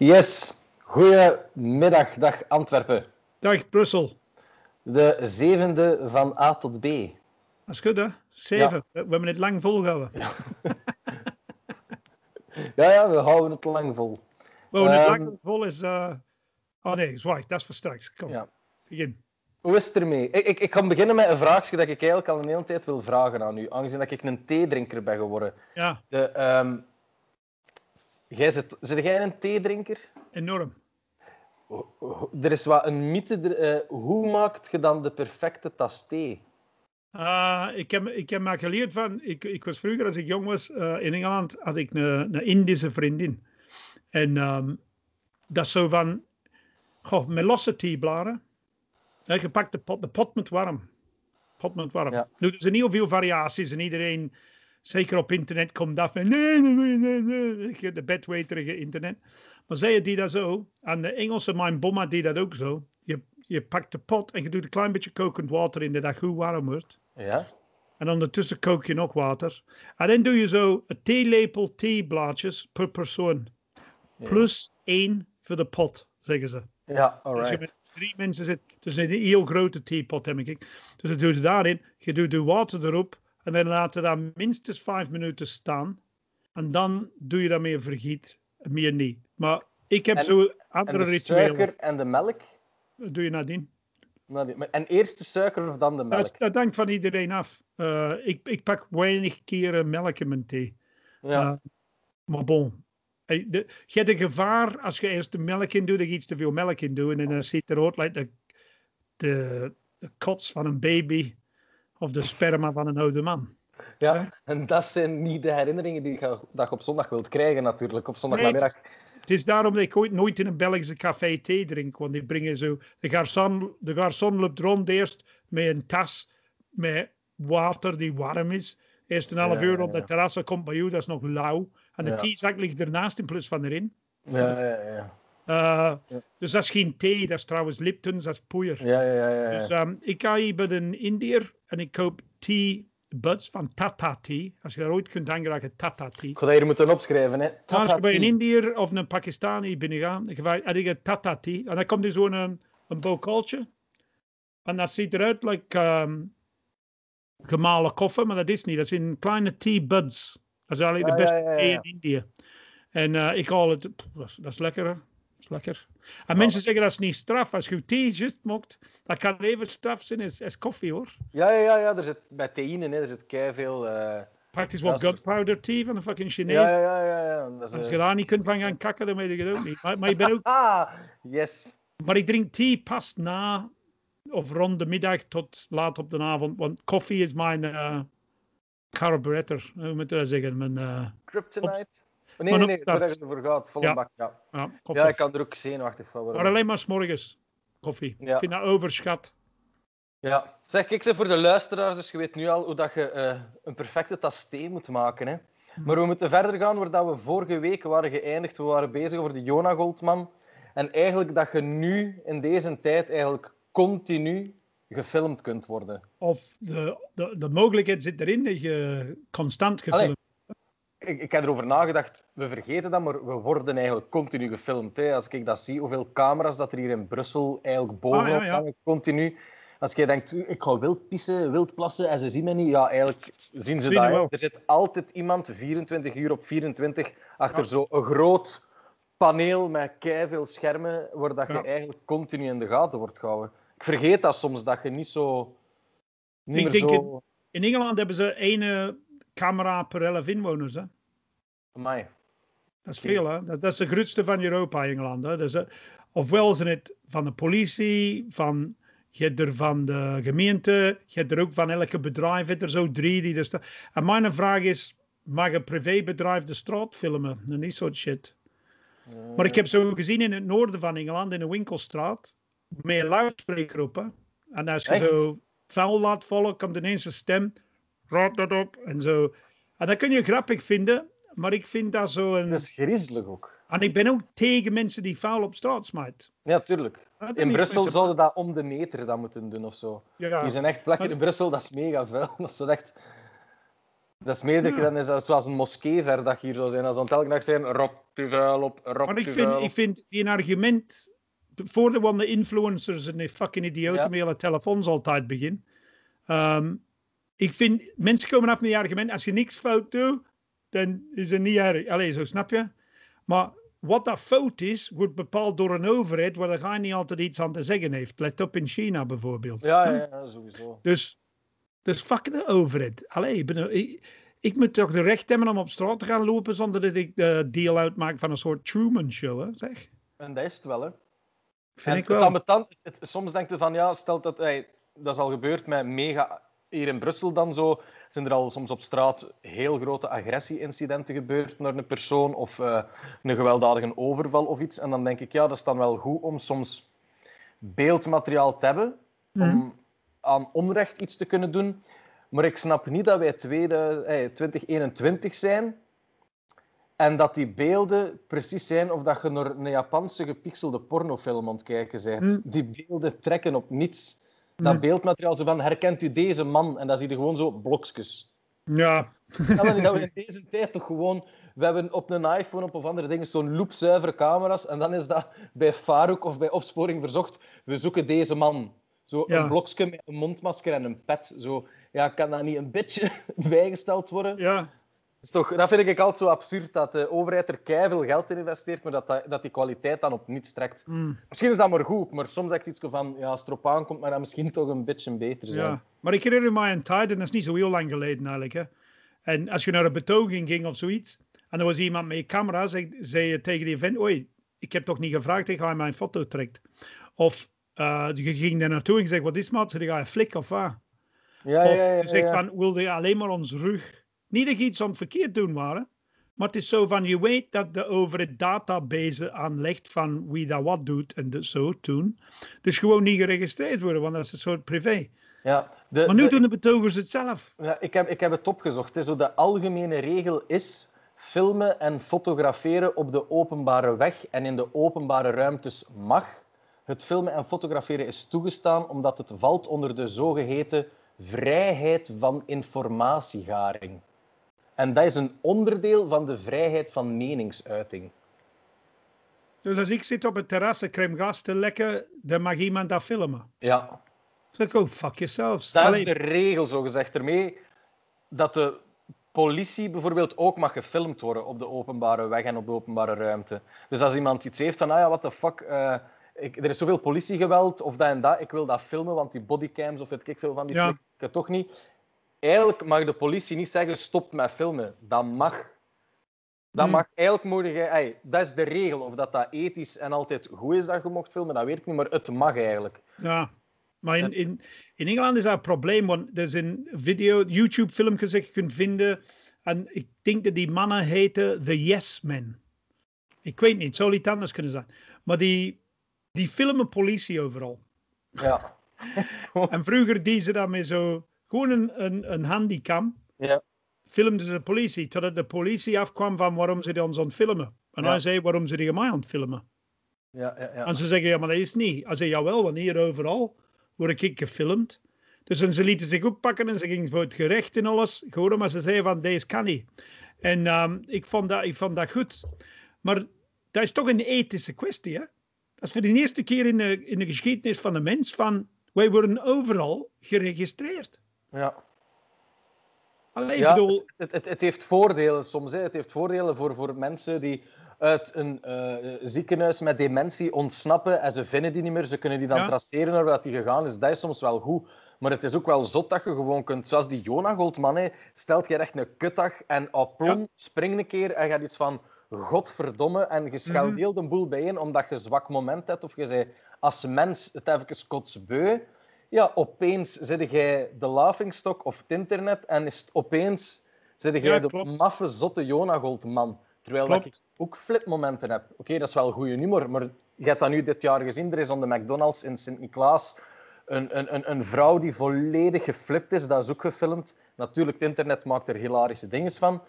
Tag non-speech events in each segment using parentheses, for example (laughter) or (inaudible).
Yes, goedemiddag, dag Antwerpen. Dag Brussel. De zevende van A tot B. Dat is goed hè? Zeven. We hebben het lang volgehouden. Ja. (laughs) ja, ja, we houden het lang vol. We houden het Ehm, lang vol is... eh, Oh nee, zwaai, dat is voor straks. Kom, Ja. begin. Hoe is het ermee? Ik, ik, ik ga beginnen met een vraagje dat ik eigenlijk al een hele tijd wil vragen aan u, aangezien dat ik een theedrinker ben geworden. Ja, De, ehm, jij zit, zit jij een theedrinker? enorm. Er is wat een mythe. eh, hoe maakt je dan de perfecte tas thee? Ah, ik, heb, ik heb maar geleerd van... Ik, ik was vroeger, als ik jong was, eh, in Engeland, had ik een, een Indische vriendin. En ehm, dat is zo van... Goh, met losse theebladeren. Ja, je pakt de pot, de pot moet warm. Pot moet warm. Ja. Nu, er zijn heel veel variaties en iedereen, zeker op internet, komt af en nee, nee, nee, nee. De bedweterige internet. Maar zij die dat zo. En de Engelse, mijn bomma, die dat ook zo. Je, je pakt de pot en je doet een klein beetje kokend water in dat dat goed warm wordt. Ja? En ondertussen kook je nog water. En dan doe je zo een theelepel theeblaadjes per persoon. Ja. Plus één voor de pot, zeggen ze. Ja, je alright. met drie mensen zit, dus een heel grote theepot heb ik. Dus dat doe je daarin. Je doet de water erop en dan laat je dat minstens vijf minuten staan. En dan doe je daarmee vergiet, meer niet. Maar ik heb En- zo En andere de rituelen. suiker en de melk? Dat doe je nadien. En eerst de suiker of dan de melk? Dat, dat hangt van iedereen af. Eh, ik, ik pak weinig keren melk in mijn thee. Ja. Uh, maar bon. De, je hebt een gevaar als je eerst de melk in doet, dat je iets te veel melk in doet. En dan ziet eruit lijkt de, de, de kots van een baby of de sperma van een oude man. ja. En dat zijn niet de herinneringen die je, dat je op zondag wilt krijgen, natuurlijk. Op Nee, zondagnamiddag. Het is daarom dat ik ooit nooit in een Belgische café thee drink. Want die brengen zo. De garçon, de garçon loopt rond eerst met een tas met water die warm is. Eerst een half Ja, uur op de ja. terras, dan komt bij jou, dat is nog lauw. En de Ja. theezak ligt ernaast in plaats van erin. Ja, ja, ja. Uh, Ja. Dus dat is geen thee, dat is trouwens Lipton's, dat is poeier. Ja, ja, ja. ja, Dus ehm, ik ga hier bij een Indiër en ik koop tea buds van Tata Tea. Als je daar ooit kunt aanraken, Tata Tea. Ik ga dat hier moeten opschrijven. Hè. Maar als je bij een. Indiër of een Pakistani binnengaat, dan je- ik heb Tata Tea. En dan komt er zo'n een, een bokaltje. En dat ziet eruit like ehm, gemalen koffie, maar dat is niet. Dat zijn kleine tea buds. Dat is eigenlijk de beste thee in Indië. En eh, ik haal het, dat is, dat is lekker. En mensen zeggen dat is niet straf. Als je thee juist mokt, dat kan even straf zijn als, als koffie hoor. Ja, ja, ja, ja. Er zit bij theïne, hè. er zit keiveel... eh Praktisch wat gunpowder tea van de fucking Chinees. Ja, ja, ja, ja. Dat is, Als je daar niet kunt van gaan kakken, dan weet ik het ook niet. Maar, maar, ik ben ook, (laughs) Ah, yes. maar ik drink thee pas na of rond de middag tot laat op de avond. Want koffie is mijn eh carburetor. Hoe moet je dat zeggen? Mijn, eh, Kryptonite. Oh, nee, nee, nee. Daar heb je ervoor gehad. Volle Ja. bak, ja. ja, ik kan er ook zenuwachtig van worden. Maar alleen maar 's morgens koffie. Ja. Ik vind dat overschat. Ja. Zeg, kijk ze voor de luisteraars, dus je weet nu al hoe dat je eh, een perfecte tas thee moet maken. Hè. Maar we moeten verder gaan waar dat we vorige week waren geëindigd. We waren bezig over de Jona Goldman. En eigenlijk dat je nu, in deze tijd, eigenlijk continu gefilmd kunt worden. Of de, de, de mogelijkheid zit erin dat je constant gefilmd Ik, ik heb erover nagedacht, we vergeten dat, maar we worden eigenlijk continu gefilmd. Hè. Als ik dat zie, hoeveel camera's dat er hier in Brussel eigenlijk bovenop Ah, ja, ja. hangen, continu. Als je denkt, ik ga wild pissen, wild plassen en ze zien me niet, ja, eigenlijk zien ze Zien dat. Er zit altijd iemand, 24 uur op 24, achter zo'n groot paneel met keiveel schermen, waar dat je eigenlijk continu in de gaten wordt gehouden. Ik vergeet dat soms, dat je niet zo... Niet Ik meer denk zo... In Engeland hebben ze één camera per 11 inwoners. Hè? Amai. Dat is veel, hè? Dat, dat is de grootste van Europa, Engeland. Hè? Dus, eh, ofwel zijn het van de politie, van, je hebt er van de gemeente, je hebt er ook van elke bedrijf, je hebt er zo drie. Die er staan. En mijn vraag is, mag een privébedrijf de straat filmen? En niet soort shit. Maar ik heb zo gezien in het noorden van Engeland, in een winkelstraat, met een luidspreker op. Hè? En als je Echt? zo vuil laat vallen, komt ineens een stem, raad dat op, en zo. En dat kun je grappig vinden, maar ik vind dat zo een... Dat is griezelig ook. En ik ben ook tegen mensen die vuil op straat smijten. Ja, tuurlijk. Dat In Brussel te zouden dat om de meter dat moeten doen of zo. Ja, Er zijn echt plekken Maar- in Brussel, dat is mega vuil. (laughs) Dat is echt... Dat is meerdere keren, is dat zoals een moskee ver dat hier zou zijn. Als dan elke dag zijn, rop te vuil op, rop Maar ik vind, vuil ik vind die een argument. Voor de de influencers en die fucking idioten Ja. met telefoons altijd begin. Ehm, ik vind, mensen komen af met die argument. Als je niks fout doet, dan is het niet erg. Allee, zo snap je. Maar wat dat fout is, wordt bepaald door een overheid waar de niet altijd iets aan te zeggen heeft. Let op in China bijvoorbeeld. Ja, Huh? ja, ja, sowieso. Dus, dus fuck de overheid. Allee, ik, ben, ik, ik moet toch de recht hebben om op straat te gaan lopen zonder dat ik de deal uitmaak van een soort Truman Show, hè, zeg. En dat is het wel, hè. Vind En ik wel. Het het, soms denk je van, ja, stel dat... dat is al gebeurd met mega... Hier in Brussel dan zo, zijn er al soms op straat heel grote agressie-incidenten gebeurd naar een persoon of eh, een gewelddadige overval of iets. En dan denk ik, ja, dat is dan wel goed om soms beeldmateriaal te hebben Mhm. om aan onrecht iets te kunnen doen. Maar ik snap niet dat wij tweede, eh, 2021 zijn en dat die beelden precies zijn of dat je naar een Japanse gepixelde pornofilm aan het kijken bent. Mm. Die beelden trekken op niets. Dat beeldmateriaal zo van, herkent u deze man? En dan zie je gewoon zo blokjes. Ja, (laughs) dat we in deze tijd toch gewoon... We hebben op een iPhone op of andere dingen zo'n loopzuivere camera's en dan is dat bij Farouk of bij Opsporing Verzocht, we zoeken deze man. Zo Ja. een blokje met een mondmasker en een pet. Zo, ja, kan dat niet een beetje (laughs) bijgesteld worden? ja. Is toch, dat vind ik altijd zo absurd, dat de overheid er keiveel geld in investeert, maar dat, dat, die kwaliteit dan op niets trekt. Mm, Misschien is dat maar goed, maar soms zeg ik iets van, ja, als het erop aankomt, maar dat misschien toch een beetje beter zijn. ja. Maar ik herinner me een tijd, en dat is niet zo heel lang geleden eigenlijk. Hè. En als je naar een betoging ging of zoiets, en er was iemand met een camera, zei, zei je tegen die vent, oei, ik heb toch niet gevraagd dat hij mijn foto trekt. Of eh, je ging daar naartoe en je zegt, wat is maat? Zeg je, je flik of wat? Ja, Of ja, ja, je zegt van, wilde je alleen maar ons rug? Niet dat je iets aan het verkeerd doen waren, maar het is zo van, je weet dat de overheid database aanlegt van wie dat wat doet en dat zo doen. Dus gewoon niet geregistreerd worden, want dat is een soort privé. Ja, de, Maar nu de- doen de betogers het zelf. Ja, ik, heb, ik heb het opgezocht. Hè. Zo de algemene regel is filmen en fotograferen op de openbare weg en in de openbare ruimtes mag. Het filmen en fotograferen is toegestaan omdat het valt onder de zogeheten vrijheid van informatiegaring. En dat is een onderdeel van de vrijheid van meningsuiting. Dus als ik zit op het terras en krijg gas te lekken, dan mag iemand dat filmen. Ja, Dan zeg ik, oh, fuck yourselves. Dat is de regel, zo gezegd, ermee dat de politie bijvoorbeeld ook mag gefilmd worden op de openbare weg en op de openbare ruimte. Dus als iemand iets heeft van, ah ja, what the fuck, eh, ik, er is zoveel politiegeweld of dat en dat, ik wil dat filmen, want die bodycams of weet ik veel van die Ja. toch niet. Eigenlijk mag de politie niet zeggen, stop met filmen. Dat mag. Dat Hmm. mag. Eigenlijk mogen ey, dat is de regel. Of dat dat ethisch en altijd goed is dat je mocht filmen, dat weet ik niet, maar het mag eigenlijk. Ja, maar in, in, in Engeland is dat een probleem, want er is een video, YouTube-filmpje dat je kunt vinden. En ik denk dat die mannen heten The Yes Men. Ik weet niet, het zou iets anders kunnen zijn. Maar die, die filmen politie overal. Ja. (laughs) En vroeger deden ze dat met zo, gewoon een, een, een handycam. Ja. Filmden ze de politie, totdat de politie afkwam van waarom ze die ons aan het filmen. En hij zei, waarom ze die mij aan het filmen? Ja, ja, ja. En ze zeggen, ja, maar dat is niet. Hij zei, jawel, want hier overal word ik gefilmd. Dus en ze lieten zich oppakken en ze gingen voor het gerecht en alles. Gewoon, maar ze zeiden van, deze kan niet. En ehm, ik, vond dat, ik vond dat goed. Maar dat is toch een ethische kwestie, hè? Dat is voor de eerste keer in de, in de geschiedenis van de mens van, wij worden overal geregistreerd. Ja. Alleen, Ja, bedoel, Het, het, het heeft voordelen soms. Hè. Het heeft voordelen voor, voor mensen die uit een eh, ziekenhuis met dementie ontsnappen en ze vinden die niet meer. Ze kunnen die dan Ja. traceren naar waar die gegaan is. Dat is soms wel goed. Maar het is ook wel zot dat je gewoon kunt, zoals die Jona Goldman, hè, stelt je echt een kutdag en op plom, Ja. spring een keer en gaat iets van godverdomme en je schelt Mhm. heel de boel bijeen omdat je een zwak moment hebt of je zei als mens het even kotsbeu. Ja, opeens zit jij de laughingstock of het internet en is het opeens zit jij Ja, de klopt. maffe, zotte Jona Goldman. Terwijl dat ik ook flipmomenten heb. Oké, dat is wel goede humor, maar je hebt dat nu dit jaar gezien. Er is aan de McDonald's in Sint-Niklaas een, een, een, een vrouw die volledig geflipt is. Dat is ook gefilmd. Natuurlijk, het internet maakt er hilarische dingen van.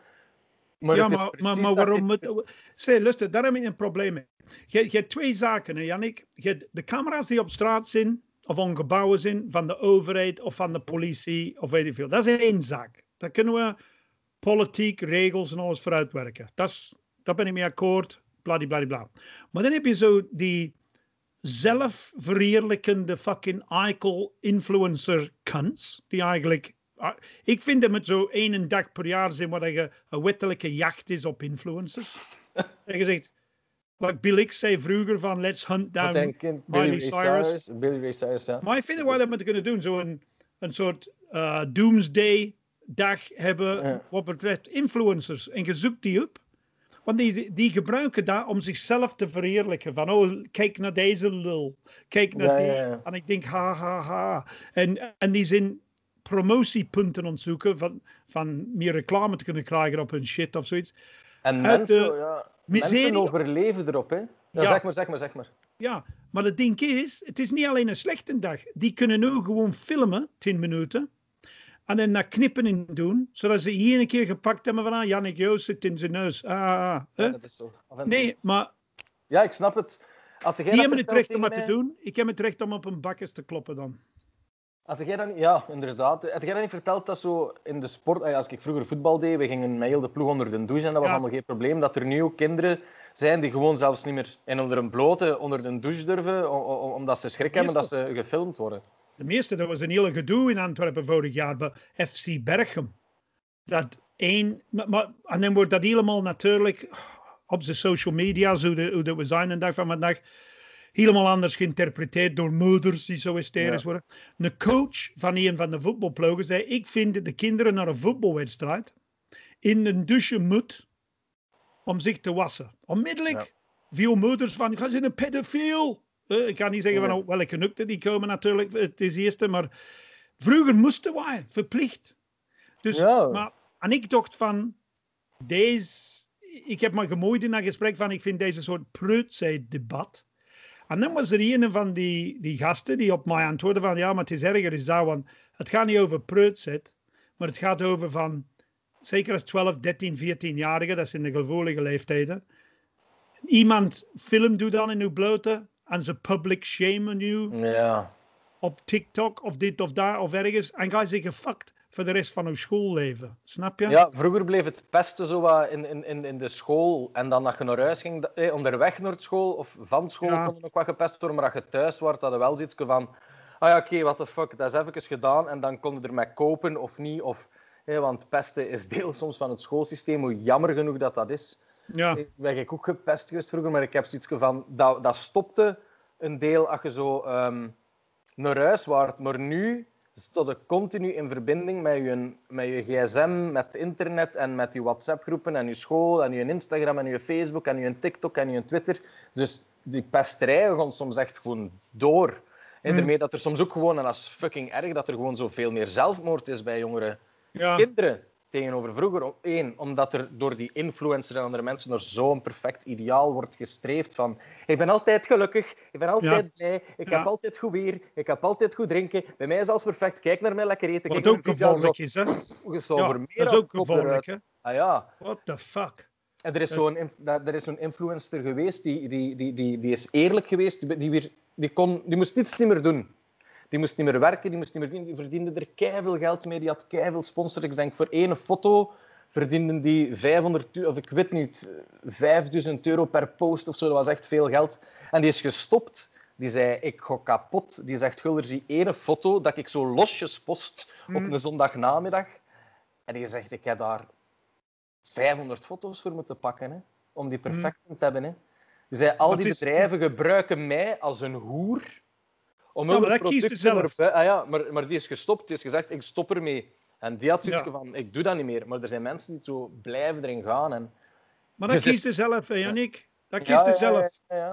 Maar ja, maar, maar, waarom moet... Zeg, luister, daar heb ik een probleem mee. Je, je hebt twee zaken, hè, Jannik. Je hebt de camera's die op straat zijn, of aan gebouwen zijn, van de overheid of van de politie, of weet ik veel. Dat is één zaak. Daar kunnen we politiek, regels en alles vooruitwerken. Dat is, daar ben ik mee akkoord, bladibladibla. Maar dan heb je zo die zelfverheerlijkende fucking eikel influencer cunts, die eigenlijk... Ik vind dat het zo één dag per jaar zijn waar je een wettelijke jacht is op influencers. (laughs) en je zegt, wat Bill X zei vroeger van let's hunt down Billy Ray Cyrus. Cyrus. Billy Ray Cyrus, ja. Maar ik vind dat we dat moeten kunnen doen. Zo een, soort eh, doomsday dag hebben Ja. wat betreft influencers. En je zoekt die op. Want die, die gebruiken dat om zichzelf te verheerlijken. Van, oh, kijk naar deze lul. Kijk naar Ja, die. ja. En ik denk, ha, ha, ha. En, en die zijn promotiepunten ontzoeken van, van meer reclame te kunnen krijgen op hun shit of zoiets. En Uit mensen, de ja, miserie- mensen overleven erop, hè. Ja, Ja. Zeg maar, zeg maar, zeg maar. Ja, maar het ding is, het is niet alleen een slechte dag. Die kunnen nu gewoon filmen, 10 minuten. En dan daar knippen in doen, zodat ze hier een keer gepakt hebben van, ah, Jannik Joost zit in zijn neus. Ah, ah, ah, hè? Ja, dat is zo. Af en toe. Nee, maar Ja, ik snap het. Had die hebben het recht om dat te doen. Ik heb het recht om op een bakjes te kloppen dan. Had jij niet... Ja, inderdaad. Had jij dat niet verteld dat zo in de sport... Als ik vroeger voetbal deed, we gingen met heel de ploeg onder de douche en dat was Ja. allemaal geen probleem. Dat er nu ook kinderen zijn die gewoon zelfs niet meer in onder een blote onder de douche durven, omdat ze schrik hebben dat ze gefilmd worden. De meeste, dat was een hele gedoe in Antwerpen vorig jaar bij FC Berchem. Dat één, maar, maar- en dan wordt dat helemaal natuurlijk op de social media, zo de, hoe dat we zijn een dag van vandaag, helemaal anders geïnterpreteerd door moeders die zo hysterisch Ja. worden. Een coach van een van de voetbalploegen zei, ik vind dat de kinderen naar een voetbalwedstrijd in een douche moet om zich te wassen. Onmiddellijk veel moeders van, gaan ze een pedofiel? Eh, ik kan niet zeggen van oh, welke nukte die komen natuurlijk, het is eerste, maar vroeger moesten wij, verplicht. Dus, Ja. maar, en ik dacht van, deze, ik heb me gemoeid in dat gesprek van, ik vind deze soort preutsheid-debat. En dan was er een van die, die gasten die op mij antwoordde van, ja, maar het is erger is dat, want het gaat niet over preutsheid, maar het gaat over van, zeker als 12, 13, 14-jarigen, dat zijn de gevoelige leeftijden, iemand filmt u dan in uw blote en ze public shamen u Ja. op TikTok of dit of daar of ergens. En ga je zeggen fucked voor de rest van uw schoolleven. Snap je? Ja, vroeger bleef het pesten zo wat in, in, in, de school. En dan dat je naar huis ging, eh, onderweg naar school of van school Ja. kon er nog wat gepest worden. Maar als je thuis was, had je wel zoiets van... Ah ja, oké, what the fuck, dat is even gedaan. En dan kon je ermee kopen of niet. Of, eh, want pesten is deel soms van het schoolsysteem, hoe jammer genoeg dat dat is. Ja. Ik ben ook gepest geweest vroeger, maar ik heb zoiets van... Dat, dat stopte een deel als je zo ehm, naar huis waart. Maar nu stond je continu in verbinding met je, met je gsm, met internet en met je WhatsApp-groepen en je school en je Instagram en je Facebook en je TikTok en je Twitter. Dus die pesterij gaat soms echt gewoon door. En Mm. daarmee dat er soms ook gewoon, en dat is fucking erg, dat er gewoon zoveel meer zelfmoord is bij jongere Ja. kinderen tegenover vroeger. Om- Eén, omdat er door die influencer en andere mensen naar zo'n perfect ideaal wordt gestreefd van ik ben altijd gelukkig, ik ben altijd blij, ik Ja. heb altijd goed weer, ik heb altijd goed drinken, bij mij is alles perfect, kijk naar mij lekker eten. Wat ook gevaarlijk is, hè? Ja, meer dat is ook gevaarlijk, hè? Ah ja. What the fuck? En er is zo'n er zo'n influencer geweest, die, die, die, die, die is eerlijk geweest, die, die, weer, die, kon, die moest iets niet meer doen. Die moest niet meer werken, die moest niet meer. Die verdiende er keiveel geld mee, die had keiveel sponsors. Ik denk voor één foto verdienden die 500, eu- of ik weet niet, 5000 euro per post of zo. Dat was echt veel geld. En die is gestopt. Die zei, ik ga kapot. Die zegt, Gulder, zie ene foto dat ik zo losjes post op Hmm. een zondagnamiddag. En die zegt, ik heb daar 500 foto's voor moeten pakken, hè, om die perfect te hebben. Hè. Die zei, al die bedrijven gebruiken mij als een hoer om Ja, maar dat kiest ze zelf. Ah, ja, maar, maar die is gestopt. Die is gezegd, ik stop ermee. En die had zoiets Ja. van, ik doe dat niet meer. Maar er zijn mensen die zo blijven erin gaan. En... Maar dat Dus kiest je zelf, hè. Dat kiest je ja, zelf.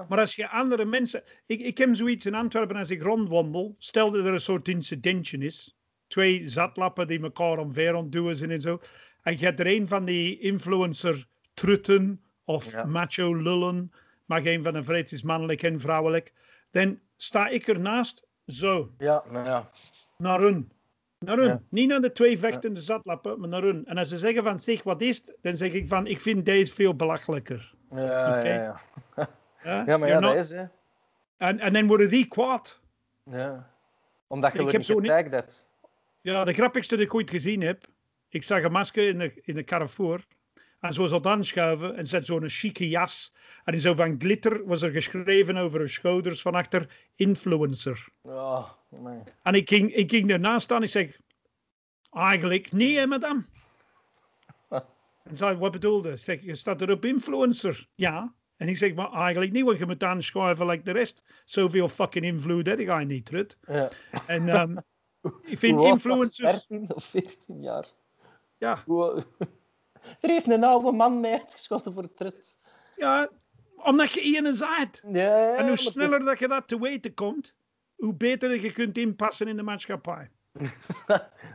Maar als je andere mensen... Ik, ik heb zoiets in Antwerpen als ik rondwandel. Stel dat er een soort incidentje is. Twee zatlappen die elkaar omver ontduwen zijn en zo. En je hebt er een van die influencer trutten of macho lullen. Maar geen van de vreed is mannelijk en vrouwelijk. Dan sta ik ernaast zo. Ja, nou ja. Naar hun. Naar hun. Ja. Niet naar de twee vechtende zatlappen, maar naar hun. En als ze zeggen van zeg wat is het, dan zeg ik van ik vind deze veel belachelijker. Ja, ja, ja. (laughs) Ja, ja, maar ja, dat is hè. En, en dan worden die kwaad. Ja. Omdat je Ik er heb niet zo niet- hebt. Ja, de grappigste dat ik ooit gezien heb. ik zag een masker in de, in de Carrefour. En zo zat aanschuiven en zet zo'n chique jas. En in zo van glitter was er geschreven over haar schouders van achter influencer. Oh, man. En ik ging, ik ging ernaast staan en ik zeg, eigenlijk nee, hè, madame. (laughs) En zei, wat bedoelde? Zeg, je staat er op influencer. Ja. En ik zeg, maar eigenlijk niet, want je moet aanschuiven like de rest. Zoveel fucking invloed heb ik niet, Trut. Ja. En ehm, (laughs) ik vind influencers... 13 of 14 jaar. Ja, (laughs) Er heeft een oude man mij uitgeschoten voor het trut. ja, omdat je ene zaait. Ja, En hoe sneller is- dat je dat te weten komt, hoe beter je kunt inpassen in de maatschappij. (laughs)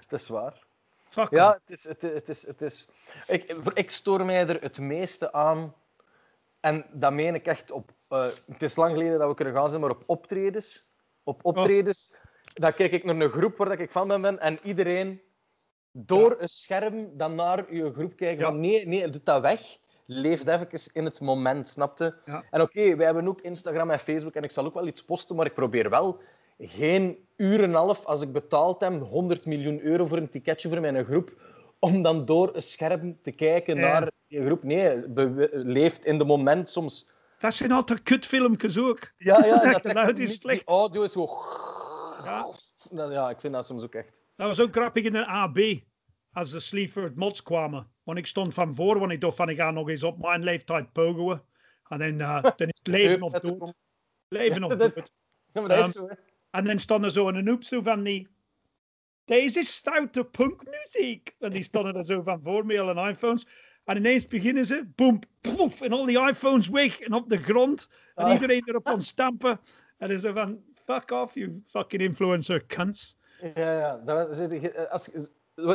Dat is waar. Fuck Ja, het is... Het is, het is, het is ik, ik stoor mij er het meeste aan. En dat meen ik echt op... eh, het is lang geleden dat we kunnen gaan zijn, maar op optredens. Op optredens, dan kijk ik naar een groep waar ik van ben en iedereen door een scherm dan naar je groep kijken Ja. van nee, nee, doe dat weg. Leef even in het moment, snapte? Ja. En oké, wij hebben ook Instagram en Facebook en ik zal ook wel iets posten, maar ik probeer wel geen uur en een half, als ik betaald heb, 100 miljoen euro voor een ticketje voor mijn groep, om dan door een scherm te kijken naar je groep. Nee, leeft in de moment soms. Dat zijn altijd kutfilmpjes ook. Ja, ja, (laughs) Dat dat geluid is slecht. Die audio is zo... Ja. Ja, ik vind dat soms ook echt. Dat was ook grappig in de AB. Als de Sleaford Mods kwamen. Want ik stond van voor, want ik dacht van ik ga nog eens op mijn leeftijd pogoen. En dan, eh, (laughs) dan is het leven of dood. Leven of (laughs) is- dood. Is. En dan stond er zo een hoep zo van die... Deze stoute punkmuziek. En die stonden er zo van voor met alle iPhones. En ineens beginnen ze, boem, poef, en al die iPhones weg en op de grond. En Ah. iedereen erop aan stampen. En dan zo van, fuck off, you fucking influencer cunts. Ja, ja. Dan zit je, als,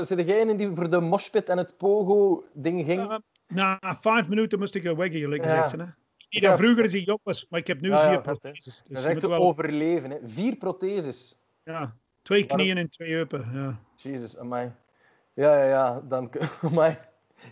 zit degene die voor de moshpit en het pogo-ding ging? Uh, na vijf minuten moest ik er weg, eerlijk Ja. Hè. Niet Ja. dat vroeger ik jong was, maar ik heb nu vier protheses. dat Dus is moet zo wel, overleven. Hè. Vier protheses. ja, twee Waarom- knieën en twee heupen. Ja. Jezus, amai. Ja, ja, ja. Dan, (laughs) amai.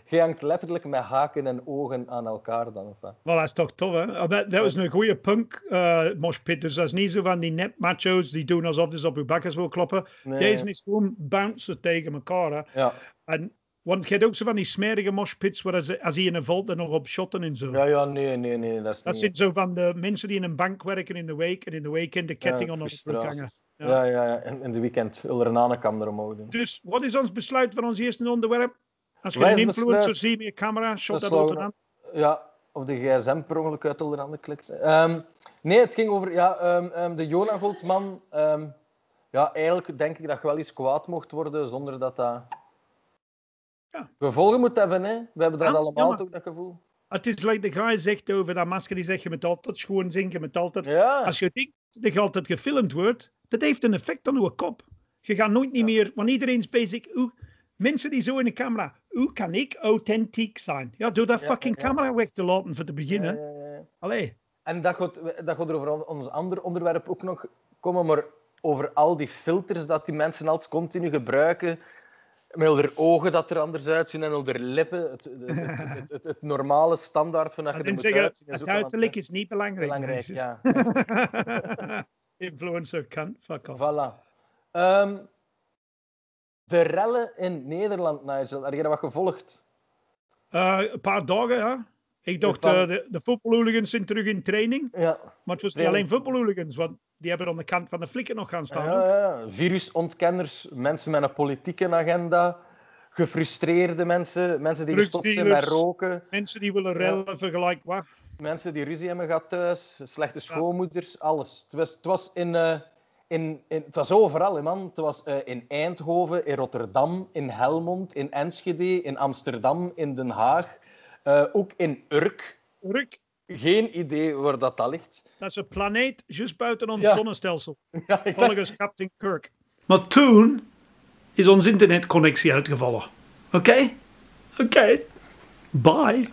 Je hangt letterlijk met haken en ogen aan elkaar dan. Of? Wel, dat is toch tof, hè? Oh, Dat, dat was een goede punk uh, moshpit. Dus dat is niet zo van die net macho's die doen alsof ze op hun bakkers wil kloppen. Nee. Deze is gewoon bouncen tegen elkaar. Hè? Ja. En, want je hebt ook zo van die smerige moshpits waar ze, als hij in een valt er nog op shotten en zo. ja, ja, nee, nee, nee. Dat is Dat niet... zijn zo van de mensen die in een bank werken in de week en in de weekend de ketting Ja, hangen. frustraties. Ja. Ja, ja, ja. In, de weekend wil er een er. Dus wat is ons besluit van ons eerste onderwerp? Als je een influencer ziet met je camera, shot dat zou- altijd aan. Ja, of de gsm per ongeluk uit de handen klikt. Ehm, nee, het ging over ja, ehm, ehm, de Jona Goldman. ja, eigenlijk denk ik dat je wel eens kwaad mocht worden zonder dat dat Ja. gevolgen moet hebben. Hè? We hebben dat Ja, allemaal toch, dat gevoel. Het is like de guy zegt over dat masker, die zegt je moet altijd schoon zinken, je moet altijd... Ja, Als je denkt dat je altijd gefilmd wordt, dat heeft een effect op je kop. Je gaat nooit niet meer, want iedereen is bezig, hoe, mensen die zo in de camera, hoe kan ik authentiek zijn? Ja, door dat Ja, fucking ja, camera weg te laten voor te beginnen. Allee. En dat gaat, dat gaat er over ons ander onderwerp ook nog komen, maar over al die filters dat die mensen altijd continu gebruiken. Met hun ogen dat er anders uitzien en hun lippen. Het, het, het, het, normale standaard van dat je er moet zeggen, uitzien. is het uiterlijk is niet belangrijk. belangrijk. Ja. (laughs) Influencer kan, fuck off. Voilà. Ehm, de rellen in Nederland, Nigel, heb je dat wat gevolgd? Eh, een paar dagen, ja. Ik dacht, eh, de, de voetbalhooligans zijn terug in training. Ja. Maar het was niet alleen voetbalhooligans, want die hebben aan de kant van de flikken nog gaan staan. Ja, ja, ja. Virusontkenners, mensen met een politieke agenda, gefrustreerde mensen, mensen die gestopt zijn met roken, Mensen die willen rellen, vergelijk wat. mensen die ruzie hebben gehad thuis, slechte schoonmoeders, alles. Het was, het was, in, eh, in, in, het was overal, hè, man. Het was eh, in Eindhoven, in Rotterdam, in Helmond, in Enschede, in Amsterdam, in Den Haag, eh, ook in Urk. Ruk, Geen idee waar dat, dat ligt. dat is een planeet juist buiten ons Ja. zonnestelsel. (laughs) Ja, Volgens Captain Kirk. Maar toen is onze internetconnectie uitgevallen. Oké? Oké. Bye.